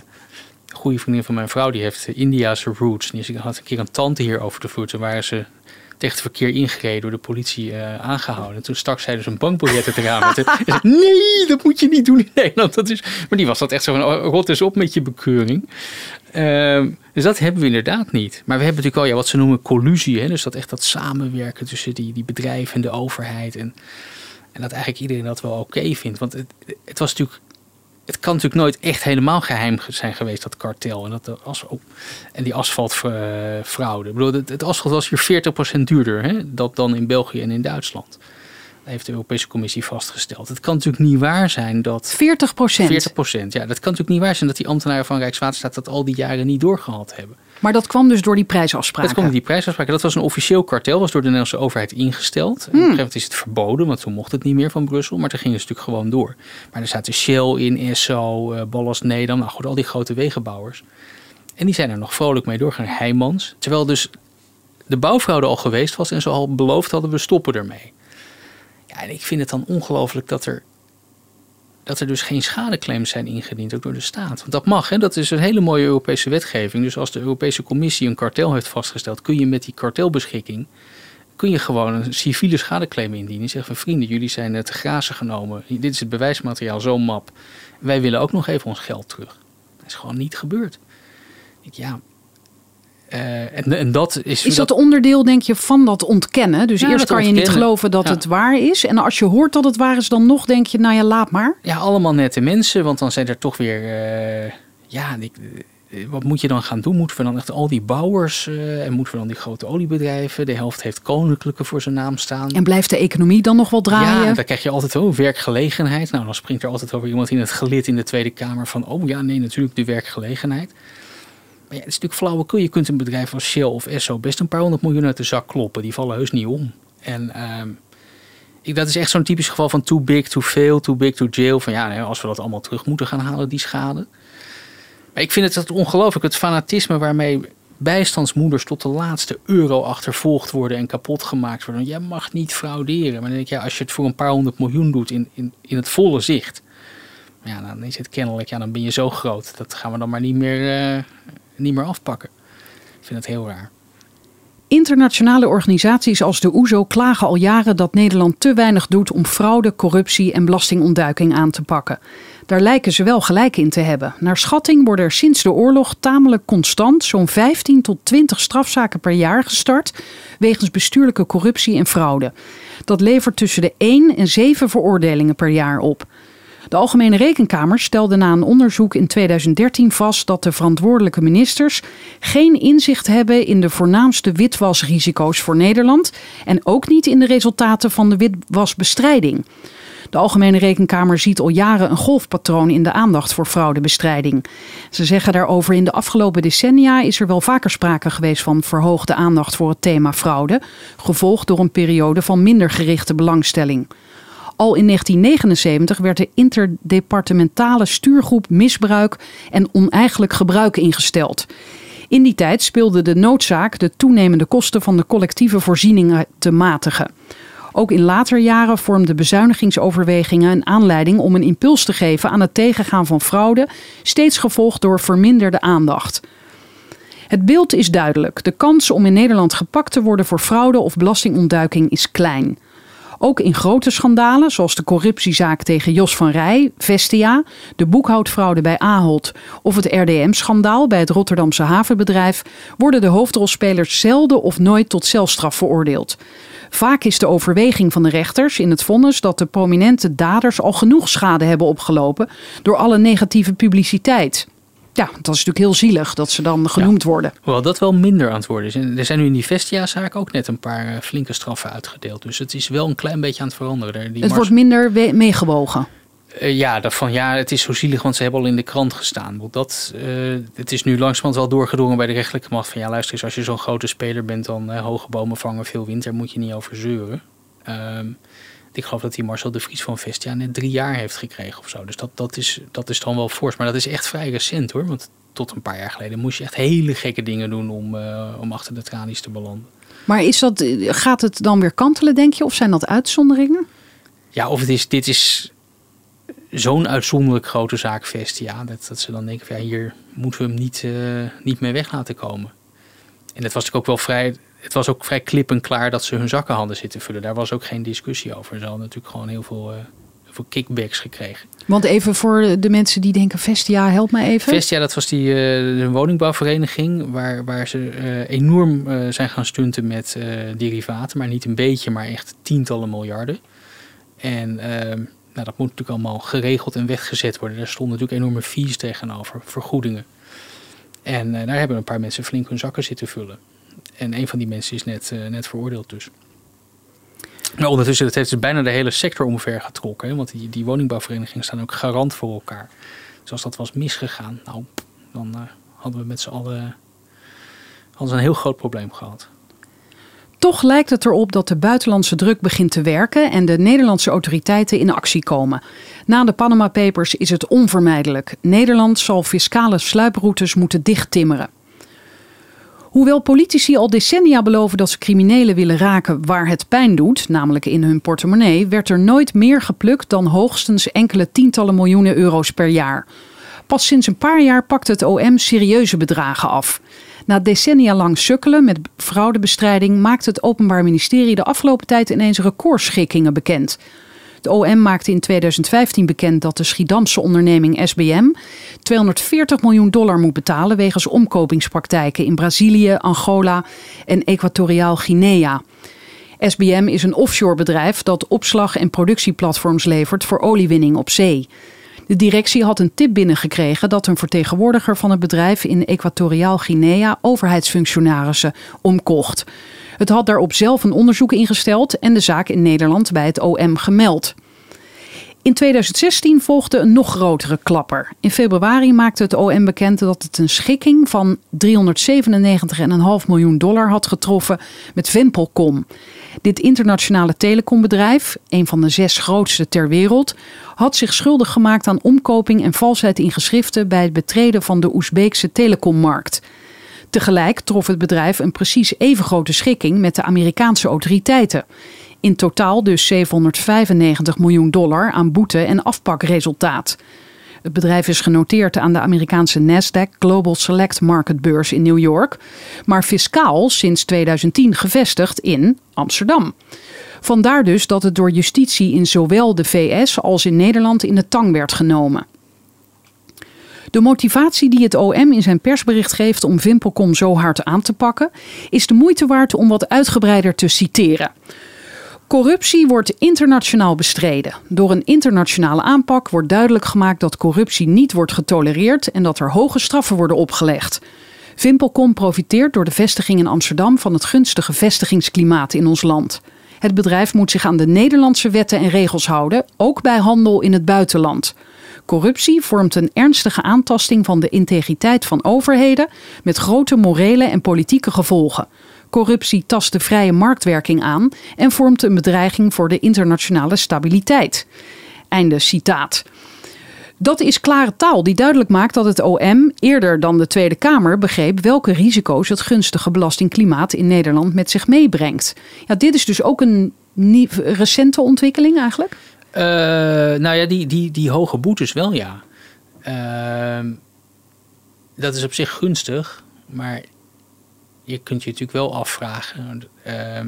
goede vriendin van mijn vrouw, die heeft Indiaanse roots. En die had een keer een tante hier over de vloer. Toen waren ze tegen het verkeer ingereden door de politie eh, aangehouden. En toen stak zij dus een bankbiljet uit het raam. Nee, dat moet je niet doen in Nederland. Dat is... Maar die was dat echt zo van, oh, rot eens op met je bekeuring. Ehm, dus dat hebben we inderdaad niet. Maar we hebben natuurlijk wel ja, wat ze noemen collusie. Hè? Dus dat echt dat samenwerken tussen die, die bedrijven en de overheid. En, en dat eigenlijk iedereen dat wel oké vindt. Want het, het was natuurlijk. Het kan natuurlijk nooit echt helemaal geheim ge- zijn geweest, dat kartel. En, dat de as, oh, en die asfaltfraude. Ik bedoel, het, het asfalt was hier 40% duurder hè, dat dan in België en in Duitsland. Dat heeft de Europese Commissie vastgesteld. Het kan natuurlijk niet waar zijn dat 40 procent. 40 procent. Ja, dat kan natuurlijk niet waar zijn dat die ambtenaren van Rijkswaterstaat dat al die jaren niet doorgehad hebben. Maar dat kwam dus door die prijsafspraken. Dat kwam die prijsafspraken. Dat was een officieel kartel, was door de Nederlandse overheid ingesteld. En Op een gegeven moment is het verboden, want toen mocht het niet meer van Brussel. Maar toen ging het natuurlijk gewoon door. Maar er zaten Shell in, Esso, eh Ballast Nedam, nou goed, al die grote wegenbouwers. En die zijn er nog vrolijk mee doorgegaan. Heijmans. Terwijl dus de bouwfraude al geweest was en ze al beloofd hadden, we stoppen ermee. Ja, en ik vind het dan ongelooflijk dat er, dat er dus geen schadeclaims zijn ingediend, ook door de staat. Want dat mag, hè? dat is een hele mooie Europese wetgeving. Dus als de Europese Commissie een kartel heeft vastgesteld, kun je met die kartelbeschikking kun je gewoon een civiele schadeclaim indienen. Je zegt van vrienden, jullie zijn te grazen genomen. Dit is het bewijsmateriaal, zo'n map. Wij willen ook nog even ons geld terug. Dat is gewoon niet gebeurd. Ik, ja, eh, en, en dat is... Is dat onderdeel, denk je, van dat ontkennen? Dus Ja, eerst kan je niet geloven dat Ja. het waar is. En als je hoort dat het waar is, dan nog denk je, nou ja, laat maar. Ja, allemaal nette mensen, want dan zijn er toch weer. eh, ja, eh, wat moet je dan gaan doen? Moeten we dan echt al die bouwers en moeten we dan die grote oliebedrijven? De helft heeft koninklijke voor zijn naam staan. En blijft de economie dan nog wel draaien? Ja, dan krijg je altijd oh, werkgelegenheid. Nou, dan springt er altijd over iemand in het gelid in de Tweede Kamer van... oh ja, nee, natuurlijk de werkgelegenheid. Ja, het is natuurlijk flauwekul. Je kunt een bedrijf als Shell of Esso best een paar honderd miljoen uit de zak kloppen. Die vallen heus niet om. En ehm, ik, dat is echt zo'n typisch geval van too big, too fail, too big, too jail. Van ja, als we dat allemaal terug moeten gaan halen, die schade. Maar ik vind het ongelooflijk, het fanatisme waarmee bijstandsmoeders tot de laatste euro achtervolgd worden en kapot gemaakt worden. Jij mag niet frauderen. Maar dan denk ik, ja, als je het voor een paar honderd miljoen doet in, in, in het volle zicht. Ja, dan is het kennelijk, ja, dan ben je zo groot. Dat gaan we dan maar niet meer, eh, niet meer afpakken. Ik vind het heel raar. Internationale organisaties als de OESO e klagen al jaren dat Nederland te weinig doet om fraude, corruptie en belastingontduiking aan te pakken. Daar lijken ze wel gelijk in te hebben. Naar schatting worden er sinds de oorlog tamelijk constant zo'n 15 tot 20 strafzaken per jaar gestart wegens bestuurlijke corruptie en fraude. Dat levert tussen de 1 en 7 veroordelingen per jaar op. De Algemene Rekenkamer stelde na een onderzoek in 2013 vast dat de verantwoordelijke ministers geen inzicht hebben in de voornaamste witwasrisico's voor Nederland en ook niet in de resultaten van de witwasbestrijding. De Algemene Rekenkamer ziet al jaren een golfpatroon in de aandacht voor fraudebestrijding. Ze zeggen daarover in de afgelopen decennia is er wel vaker sprake geweest van verhoogde aandacht voor het thema fraude, gevolgd door een periode van minder gerichte belangstelling. Al in 1979 werd de interdepartementale stuurgroep misbruik en oneigenlijk gebruik ingesteld. In die tijd speelde de noodzaak de toenemende kosten van de collectieve voorzieningen te matigen. Ook in later jaren vormden bezuinigingsoverwegingen een aanleiding om een impuls te geven aan het tegengaan van fraude, steeds gevolgd door verminderde aandacht. Het beeld is duidelijk. De kans om in Nederland gepakt te worden voor fraude of belastingontduiking is klein. Ook in grote schandalen, zoals de corruptiezaak tegen Jos van Rij, Vestia, de boekhoudfraude bij Ahold of het RDM-schandaal bij het Rotterdamse havenbedrijf, worden de hoofdrolspelers zelden of nooit tot celstraf veroordeeld. Vaak is de overweging van de rechters in het vonnis dat de prominente daders al genoeg schade hebben opgelopen door alle negatieve publiciteit. Ja, dat is natuurlijk heel zielig dat ze dan genoemd worden. Hoewel dat wel minder aan het worden is. er zijn nu in die Vestia-zaak ook net een paar eh, flinke straffen uitgedeeld. Dus het is wel een klein beetje aan het veranderen. Die het wordt minder meegewogen. Uh, ja, van ja, het is zo zielig, want ze hebben al in de krant gestaan. Dat, uh, het is nu langzamerhand wel doorgedrongen bij de rechtelijke macht. Van ja, luister eens, als je zo'n grote speler bent, dan hoge bomen vangen veel wind. Daar moet je niet over zeuren. Ehm, ik geloof dat die Marcel de Vries van Vestia net drie jaar heeft gekregen of zo. Dus dat, dat, is, dat is dan wel fors. Maar dat is echt vrij recent hoor. Want tot een paar jaar geleden moest je echt hele gekke dingen doen om, uh, om achter de tralies te belanden. Maar is dat, gaat het dan weer kantelen, denk je? Of zijn dat uitzonderingen? Ja, of het is, dit is zo'n uitzonderlijk grote zaak Vestia. Dat, dat ze dan denken, van, ja, hier moeten we hem niet, uh, niet mee weg laten komen. En dat was natuurlijk ook wel vrij het was ook vrij klip en klaar dat ze hun zakken hadden zitten vullen. Daar was ook geen discussie over. Ze hadden natuurlijk gewoon heel veel, uh, veel kickbacks gekregen. Want even voor de mensen die denken, Vestia, help mij even. Vestia, dat was die uh, woningbouwvereniging waar, waar ze uh, enorm zijn gaan stunten met derivaten. Maar niet een beetje, maar echt tientallen miljarden. En ehm, nou, dat moet natuurlijk allemaal geregeld en weggezet worden. Daar stonden natuurlijk enorme fees tegenover, vergoedingen. En daar hebben een paar mensen flink hun zakken zitten vullen. En een van die mensen is net, uh, net veroordeeld dus. Maar ondertussen dat heeft ze bijna de hele sector omver getrokken. Hè? Want die, die woningbouwverenigingen staan ook garant voor elkaar. Dus als dat was misgegaan, nou, dan uh, hadden we met z'n allen hadden een heel groot probleem gehad. Toch lijkt het erop dat de buitenlandse druk begint te werken en de Nederlandse autoriteiten in actie komen. Na de Panama Papers is het onvermijdelijk. Nederland zal fiscale sluiproutes moeten dichttimmeren. Hoewel politici al decennia beloven dat ze criminelen willen raken waar het pijn doet, namelijk in hun portemonnee, werd er nooit meer geplukt dan hoogstens enkele tientallen miljoenen euro's per jaar. Pas sinds een paar jaar pakt het OM serieuze bedragen af. Na decennia lang sukkelen met fraudebestrijding maakt het Openbaar Ministerie de afgelopen tijd ineens recordschikkingen bekend. De OM maakte in 2015 bekend dat de Schiedamse onderneming SBM 240 miljoen dollar moet betalen wegens omkopingspraktijken in Brazilië, Angola en Equatoriaal Guinea. SBM is een offshore bedrijf dat opslag- en productieplatforms levert voor oliewinning op zee. De directie had een tip binnengekregen dat een vertegenwoordiger van het bedrijf in Equatoriaal Guinea overheidsfunctionarissen omkocht. Het had daarop zelf een onderzoek ingesteld en de zaak in Nederland bij het OM gemeld. In 2016 volgde een nog grotere klapper. In februari maakte het OM bekend dat het een schikking van 397,5 miljoen dollar had getroffen met Vempelcom. Dit internationale telecombedrijf, een van de zes grootste ter wereld, had zich schuldig gemaakt aan omkoping en valsheid in geschriften bij het betreden van de Oezbeekse telecommarkt. Tegelijk trof het bedrijf een precies even grote schikking met de Amerikaanse autoriteiten. In totaal dus 795 miljoen dollar aan boete en afpakresultaat. Het bedrijf is genoteerd aan de Amerikaanse Nasdaq Global Select Market beurs in New York, maar fiscaal sinds 2010 gevestigd in Amsterdam. Vandaar dus dat het door justitie in zowel de VS als in Nederland in de tang werd genomen. De motivatie die het OM in zijn persbericht geeft om Vimpelcom zo hard aan te pakken, is de moeite waard om wat uitgebreider te citeren. Corruptie wordt internationaal bestreden. Door een internationale aanpak wordt duidelijk gemaakt dat corruptie niet wordt getolereerd en dat er hoge straffen worden opgelegd. Vimpelcom profiteert door de vestiging in Amsterdam van het gunstige vestigingsklimaat in ons land. Het bedrijf moet zich aan de Nederlandse wetten en regels houden, ook bij handel in het buitenland. Corruptie vormt een ernstige aantasting van de integriteit van overheden met grote morele en politieke gevolgen. Corruptie tast de vrije marktwerking aan en vormt een bedreiging voor de internationale stabiliteit. Einde citaat. Dat is klare taal die duidelijk maakt dat het OM eerder dan de Tweede Kamer begreep welke risico's het gunstige belastingklimaat in Nederland met zich meebrengt. Ja, dit is dus ook een recente ontwikkeling eigenlijk? Uh, nou ja, die, die, die hoge boetes wel ja. Uh, dat is op zich gunstig, maar je kunt je natuurlijk wel afvragen. Uh,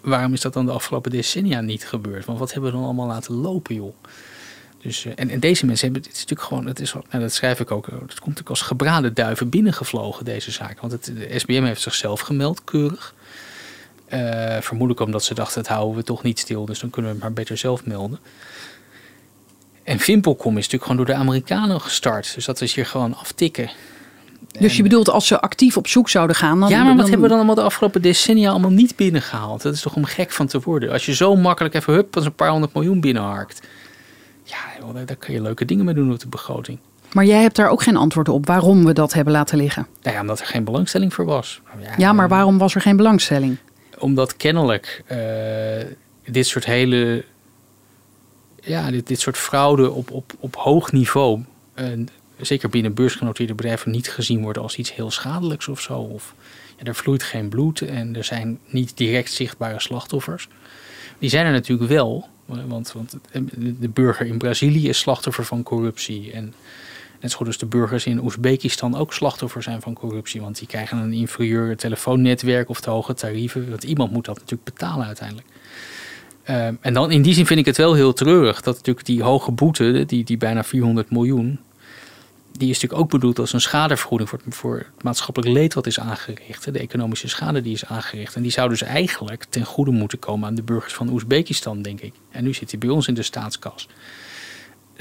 waarom is dat dan de afgelopen decennia niet gebeurd? Want wat hebben we dan allemaal laten lopen, joh? Dus, eh, en, en, deze mensen hebben, het natuurlijk gewoon, het is, nou, dat schrijf ik ook, het komt natuurlijk als gebraden duiven binnengevlogen, deze zaak. Want het, de SBM heeft zichzelf gemeld, keurig. Uh, vermoedelijk omdat ze dachten, het houden we toch niet stil, dus dan kunnen we het maar beter zelf melden. En Vimpelcom is natuurlijk gewoon door de Amerikanen gestart. Dus dat is hier gewoon aftikken. Dus je bedoelt als ze actief op zoek zouden gaan? Dan ja, maar wat hebben we dan allemaal de afgelopen decennia allemaal niet binnengehaald? Dat is toch om gek van te worden. Als je zo makkelijk even hup, als een paar honderd miljoen binnenharkt. Ja, daar kan je leuke dingen mee doen op de begroting. Maar jij hebt daar ook geen antwoord op waarom we dat hebben laten liggen. Nou ja, omdat er geen belangstelling voor was. Ja, ja maar waarom was er geen belangstelling? Omdat kennelijk uh, dit soort hele. Ja, dit, dit soort fraude op, op, op hoog niveau. Uh, zeker binnen beursgenoteerde bedrijven niet gezien worden als iets heel schadelijks of zo. Of ja, er vloeit geen bloed en er zijn niet direct zichtbare slachtoffers. Die zijn er natuurlijk wel, want, want de burger in Brazilië is slachtoffer van corruptie. En net zo goed als de burgers in Oezbekistan ook slachtoffer zijn van corruptie. Want die krijgen een inferieur telefoonnetwerk of te hoge tarieven. Want iemand moet dat natuurlijk betalen uiteindelijk. Uh, en dan in die zin vind ik het wel heel treurig dat natuurlijk die hoge boete, die, die bijna 400 miljoen, die is natuurlijk ook bedoeld als een schadevergoeding voor het, voor het maatschappelijk leed wat is aangericht. De economische schade die is aangericht. En die zou dus eigenlijk ten goede moeten komen aan de burgers van Oezbekistan, denk ik. En nu zit hij bij ons in de staatskas.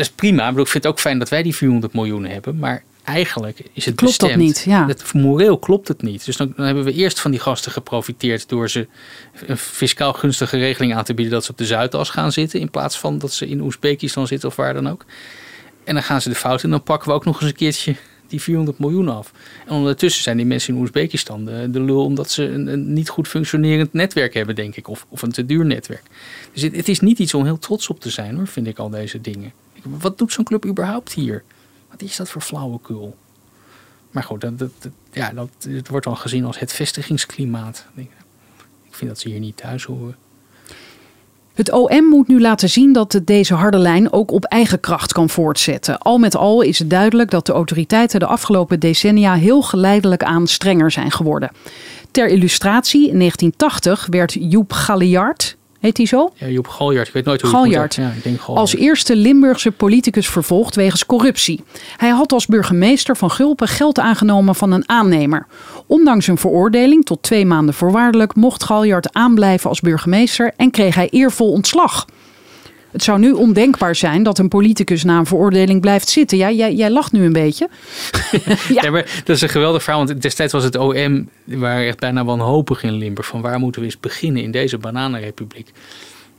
Dat is prima. Ik, vind het ook fijn dat wij die 400 miljoen hebben. Maar eigenlijk is het klopt bestemd. dat niet, ja. Het, moreel klopt het niet. Dus dan, dan, hebben we eerst van die gasten geprofiteerd door ze een fiscaal gunstige regeling aan te bieden dat ze op de Zuidas gaan zitten in plaats van dat ze in Oezbekistan zitten of waar dan ook. En dan gaan ze de fout in. Dan pakken we ook nog eens een keertje die 400 miljoen af. En ondertussen zijn die mensen in Oezbekistan de, de lul omdat ze een, een, niet goed functionerend netwerk hebben, denk ik. Of, of een te duur netwerk. Dus het, het, is niet iets om heel trots op te zijn hoor, vind ik al deze dingen. Wat doet zo'n club überhaupt hier? Wat is dat voor flauwekul? Maar goed, dat, ja, dat, het wordt dan gezien als het vestigingsklimaat. Ik vind dat ze hier niet thuis horen. Het OM moet nu laten zien dat het deze harde lijn ook op eigen kracht kan voortzetten. Al met al is het duidelijk dat de autoriteiten de afgelopen decennia heel geleidelijk aan strenger zijn geworden. Ter illustratie, in 1980 werd Joep Galliard, Heet hij zo? Ja, Joep Galjard. Ik weet nooit hoe Galjard. Ja, ik denk Als eerste Limburgse politicus vervolgd wegens corruptie. Hij had als burgemeester van Gulpen geld aangenomen van een aannemer. Ondanks een veroordeling tot twee maanden voorwaardelijk mocht Galjard aanblijven als burgemeester en kreeg hij eervol ontslag. Het zou nu ondenkbaar zijn dat een politicus na een veroordeling blijft zitten. Ja, jij, jij lacht nu een beetje. ja. maar dat is een geweldig verhaal. Want destijds was het OM waar echt bijna wanhopig in Limburg. Van waar moeten we eens beginnen in deze bananenrepubliek?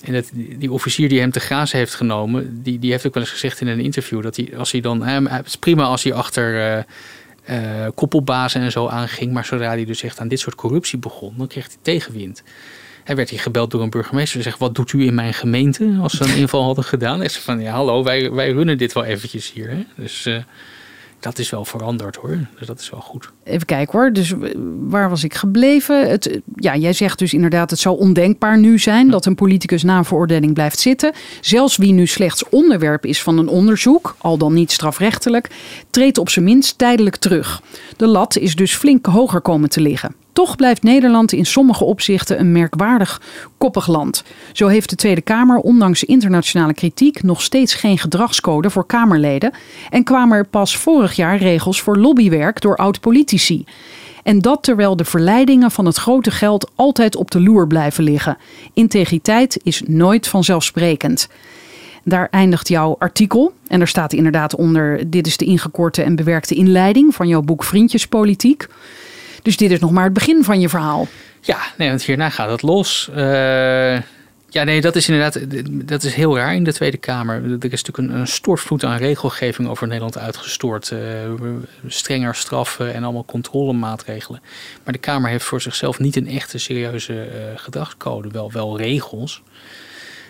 En dat, die officier die hem te grazen heeft genomen, die, die heeft ook wel eens gezegd in een interview dat hij, als hij dan, het is prima als hij achter uh, uh, koppelbazen en zo aanging, maar zodra hij dus echt aan dit soort corruptie begon, dan kreeg hij tegenwind. Hij werd hier gebeld door een burgemeester. Die zegt, wat doet u in mijn gemeente? Als ze een inval hadden gedaan. Hij zegt van, ja hallo, wij, wij runnen dit wel eventjes hier. Hè? Dus uh, dat is wel veranderd hoor. Dus dat is wel goed. Even kijken hoor. Dus waar was ik gebleven? Het, ja, jij zegt dus inderdaad, het zou ondenkbaar nu zijn dat een politicus na een veroordeling blijft zitten. Zelfs wie nu slechts onderwerp is van een onderzoek, al dan niet strafrechtelijk, treedt op zijn minst tijdelijk terug. De lat is dus flink hoger komen te liggen. Toch blijft Nederland in sommige opzichten een merkwaardig koppig land. Zo heeft de Tweede Kamer ondanks internationale kritiek nog steeds geen gedragscode voor Kamerleden en kwamen er pas vorig jaar regels voor lobbywerk door oud-politici. En dat terwijl de verleidingen van het grote geld altijd op de loer blijven liggen. Integriteit is nooit vanzelfsprekend. Daar eindigt jouw artikel. En er staat inderdaad onder: dit is de ingekorte en bewerkte inleiding van jouw boek Vriendjespolitiek. Dus dit is nog maar het begin van je verhaal. Ja, nee, want hierna gaat het los. Uh, ja, nee, dat is inderdaad dat is heel raar in de Tweede Kamer. Er is natuurlijk een, een stortvloed aan regelgeving over Nederland uitgestort. Uh, strenger straffen en allemaal controlemaatregelen. Maar de Kamer heeft voor zichzelf niet een echte serieuze uh, gedragscode. Wel, wel regels.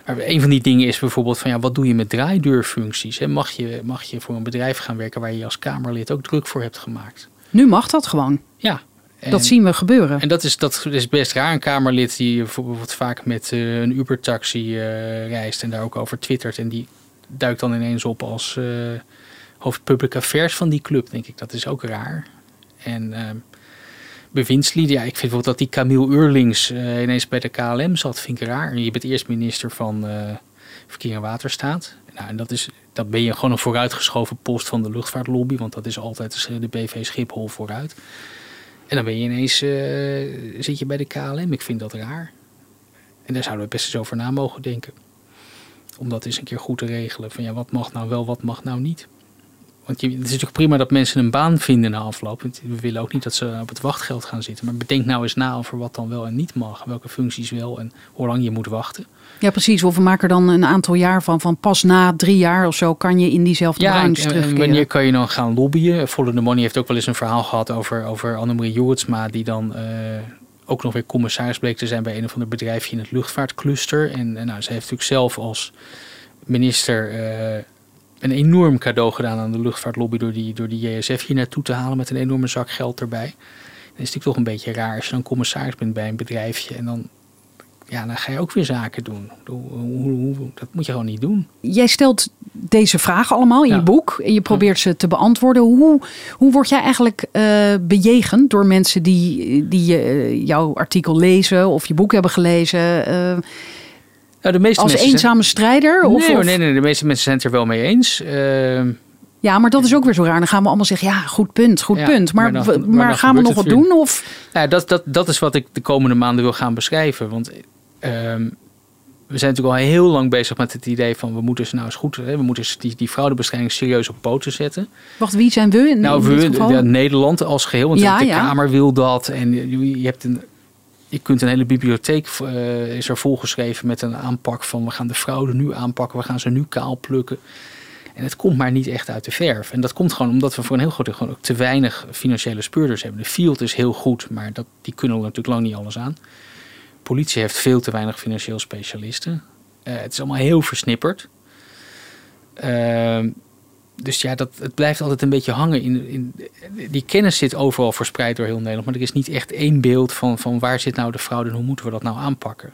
Maar een van die dingen is bijvoorbeeld van ja, wat doe je met draaideurfuncties? Hè? Mag, je, mag je voor een bedrijf gaan werken waar je als Kamerlid ook druk voor hebt gemaakt? Nu mag dat gewoon. Ja, dat zien we gebeuren. En dat is, dat is best raar. Een Kamerlid die bijvoorbeeld vaak met uh, een Uber-taxi uh, reist en daar ook over twittert. En die duikt dan ineens op als uh, hoofd public affairs van die club, denk ik. Dat is ook raar. En ehm, bewindslieden, ja, ik vind bijvoorbeeld dat die Camille Eurlings ineens bij de KLM zat, vind ik raar. Je bent eerst minister van Verkeer en Waterstaat. Nou, en dat, is, dat ben je gewoon een vooruitgeschoven post van de luchtvaartlobby, want dat is altijd de BV Schiphol vooruit. En dan ben je ineens, uh, zit je bij de KLM. Ik vind dat raar. En daar zouden we best eens over na mogen denken. Om dat eens een keer goed te regelen. Van ja, wat mag nou wel, wat mag nou niet. Want je, het is natuurlijk prima dat mensen een baan vinden na afloop. We willen ook niet dat ze op het wachtgeld gaan zitten. Maar bedenk nou eens na over wat dan wel en niet mag. Welke functies wel en hoe lang je moet wachten. Ja, precies. Of we maken dan een aantal jaar van. Van pas na drie jaar of zo kan je in diezelfde ja, branche terugkeren. wanneer kan je dan gaan lobbyen? Follow the Money heeft ook wel eens een verhaal gehad over, over Annemarie Joertsma. Die dan... Uh, ook nog weer commissaris bleek te zijn bij een of ander bedrijfje in het luchtvaartcluster. En, en nou, ze heeft natuurlijk zelf als minister uh, een enorm cadeau gedaan aan de luchtvaartlobby door die, door die JSF hier naartoe te halen met een enorme zak geld erbij. Dan is natuurlijk toch een beetje raar als je dan commissaris bent bij een bedrijfje en dan, ja, dan ga je ook weer zaken doen. Dat moet je gewoon niet doen. Jij stelt deze vragen allemaal in je boek en je probeert ze te beantwoorden. Hoe, hoe word jij eigenlijk uh, bejegend door mensen die, die uh, jouw artikel lezen of je boek hebben gelezen? Uh, nou, de meeste Als eenzame strijder? Of, nee, nee, nee, de meeste mensen zijn het er wel mee eens. Uh, ja, maar dat is ook weer zo raar. Dan gaan we allemaal zeggen, ja, goed punt, goed punt. Maar, maar, maar, gaan we nog wat doen? Of? Ja, dat, dat, dat is wat ik de komende maanden wil gaan beschrijven. Want um, we zijn natuurlijk al heel lang bezig met het idee van... we moeten ze nou eens goed... Hè, we moeten die, die fraudebestrijding serieus op poten zetten. Wacht, wie zijn we in, nou, we, ja, Nederland als geheel. Want ja, de Kamer wil dat. En je, je hebt een je kunt een hele bibliotheek uh, is er volgeschreven met een aanpak van we gaan de fraude nu aanpakken, we gaan ze nu kaal plukken. En het komt maar niet echt uit de verf. En dat komt gewoon omdat we voor een heel groot gewoon ook te weinig financiële speurders hebben. De field is heel goed, maar dat, die kunnen natuurlijk lang niet alles aan. Politie heeft veel te weinig financieel specialisten. Uh, het is allemaal heel versnipperd. Uh, dus ja, dat, het blijft altijd een beetje hangen. In, in, die kennis zit overal verspreid door heel Nederland. Maar er is niet echt één beeld van, van waar zit nou de fraude en hoe moeten we dat nou aanpakken.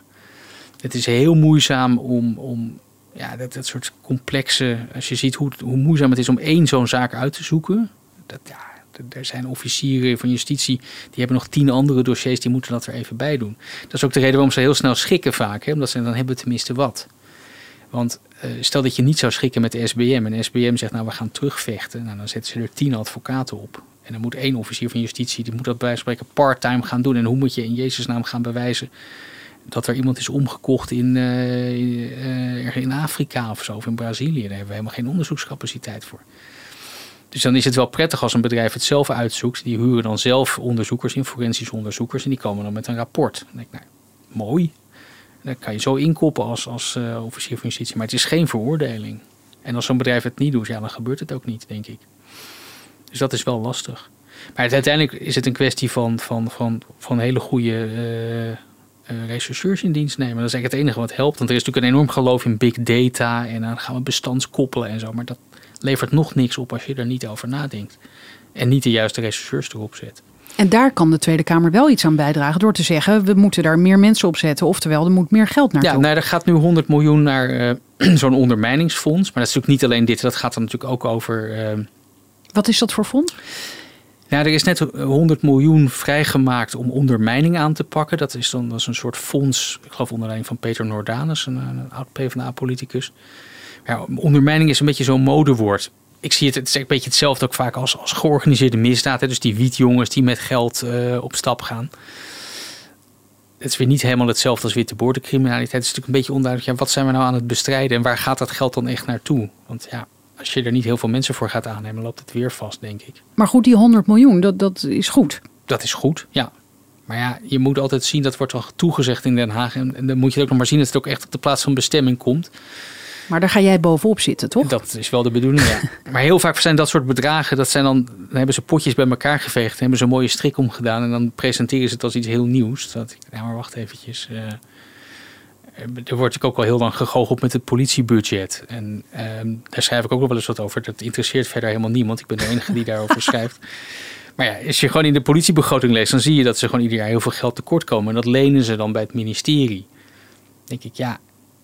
Het is heel moeizaam om, om ja, dat, dat soort complexe... Als je ziet hoe, hoe moeizaam het is om één zo'n zaak uit te zoeken. Dat, ja, er zijn officieren van justitie die hebben nog tien andere dossiers, die moeten dat er even bij doen. Dat is ook de reden waarom ze heel snel schikken vaak, hè? omdat ze dan hebben tenminste wat. Want uh, stel dat je niet zou schikken met de SBM en de SBM zegt nou we gaan terugvechten, nou, dan zetten ze er tien advocaten op. En dan moet één officier van justitie, die moet dat bij spreken part-time gaan doen. En hoe moet je in Jezus naam gaan bewijzen dat er iemand is omgekocht in, uh, in Afrika of zo, of in Brazilië. Daar hebben we helemaal geen onderzoekscapaciteit voor. Dus dan is het wel prettig als een bedrijf het zelf uitzoekt. Die huren dan zelf onderzoekers in, onderzoekers. En die komen dan met een rapport. Dan denk ik, nou, mooi. Dat kan je zo inkoppen als, als uh, officier van justitie. Maar het is geen veroordeling. En als zo'n bedrijf het niet doet, ja, dan gebeurt het ook niet, denk ik. Dus dat is wel lastig. Maar uiteindelijk is het een kwestie van, van, van, van hele goede uh, rechercheurs in dienst nemen. Dat is eigenlijk het enige wat helpt. Want er is natuurlijk een enorm geloof in big data. En dan gaan we bestandskoppelen en zo. Maar dat, levert nog niks op als je er niet over nadenkt. En niet de juiste rechercheurs erop zet. En daar kan de Tweede Kamer wel iets aan bijdragen door te zeggen: we moeten daar meer mensen op zetten. Oftewel, er moet meer geld naartoe. Ja, nou, er gaat nu 100 miljoen naar uh, zo'n ondermijningsfonds. Maar dat is natuurlijk niet alleen dit, dat gaat dan natuurlijk ook over. Uh, Wat is dat voor fonds? Ja, er is net 100 miljoen vrijgemaakt om ondermijning aan te pakken. Dat is dan dat is een soort fonds, ik geloof onder leiding van Peter Nordanus, een, een oud PvdA-politicus. Ja, ondermijning is een beetje zo'n modewoord. Ik zie het, het is een beetje hetzelfde ook vaak als, als georganiseerde misdaad. Hè? Dus die wietjongens die met geld uh, op stap gaan. Het is weer niet helemaal hetzelfde als witte boordencriminaliteit. Het is natuurlijk een beetje onduidelijk. Ja, wat zijn we nou aan het bestrijden en waar gaat dat geld dan echt naartoe? Want ja, als je er niet heel veel mensen voor gaat aannemen, loopt het weer vast, denk ik. Maar goed, die 100 miljoen, dat, dat is goed. Dat is goed, ja. Maar ja, je moet altijd zien, dat wordt al toegezegd in Den Haag. En, dan moet je ook nog maar zien dat het ook echt op de plaats van bestemming komt. Maar daar ga jij bovenop zitten, toch? Dat is wel de bedoeling, ja. maar heel vaak zijn dat soort bedragen, dat zijn dan, dan hebben ze potjes bij elkaar geveegd, hebben ze een mooie strik omgedaan en dan presenteren ze het als iets heel nieuws. Dat ik, nou maar wacht eventjes. Uh, er wordt ook al heel lang gegoocheld met het politiebudget. En ehm, daar schrijf ik ook nog wel eens wat over. Dat interesseert verder helemaal niemand. Ik ben de enige die daarover schrijft. Maar ja, als je gewoon in de politiebegroting leest, dan zie je dat ze gewoon ieder jaar heel veel geld tekort komen. En dat lenen ze dan bij het ministerie. Dan denk ik, ja.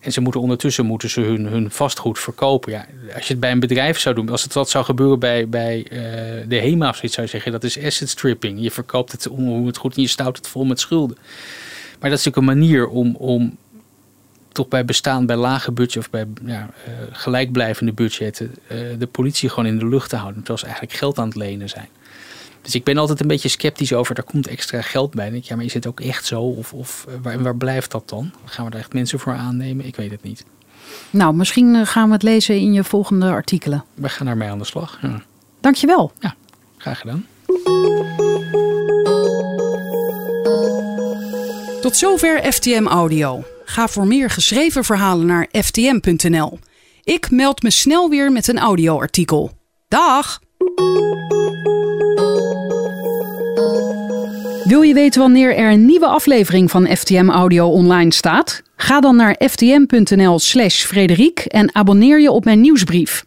En ze moeten ondertussen moeten ze hun, hun vastgoed verkopen. Ja, als je het bij een bedrijf zou doen, als het wat zou gebeuren bij, bij uh, de HEMA of zoiets, zou je zeggen, dat is asset stripping. Je verkoopt het om het goed en je stout het vol met schulden. Maar dat is natuurlijk een manier om, om toch bij bestaan bij lage budget of bij ja, uh, gelijkblijvende budgetten uh, de politie gewoon in de lucht te houden. Terwijl ze eigenlijk geld aan het lenen zijn. Dus ik ben altijd een beetje sceptisch over, daar komt extra geld bij. denk ik, ja, maar is het ook echt zo? Of, of waar, waar blijft dat dan? Gaan we daar echt mensen voor aannemen? Ik weet het niet. Nou, misschien gaan we het lezen in je volgende artikelen. We gaan daarmee aan de slag. Ja. Dankjewel. Ja, graag gedaan. Tot zover FTM Audio. Ga voor meer geschreven verhalen naar ftm.nl. Ik meld me snel weer met een audioartikel. Dag! Wil je weten wanneer er een nieuwe aflevering van FTM Audio online staat? Ga dan naar ftm.nl/slash Frederiek en abonneer je op mijn nieuwsbrief.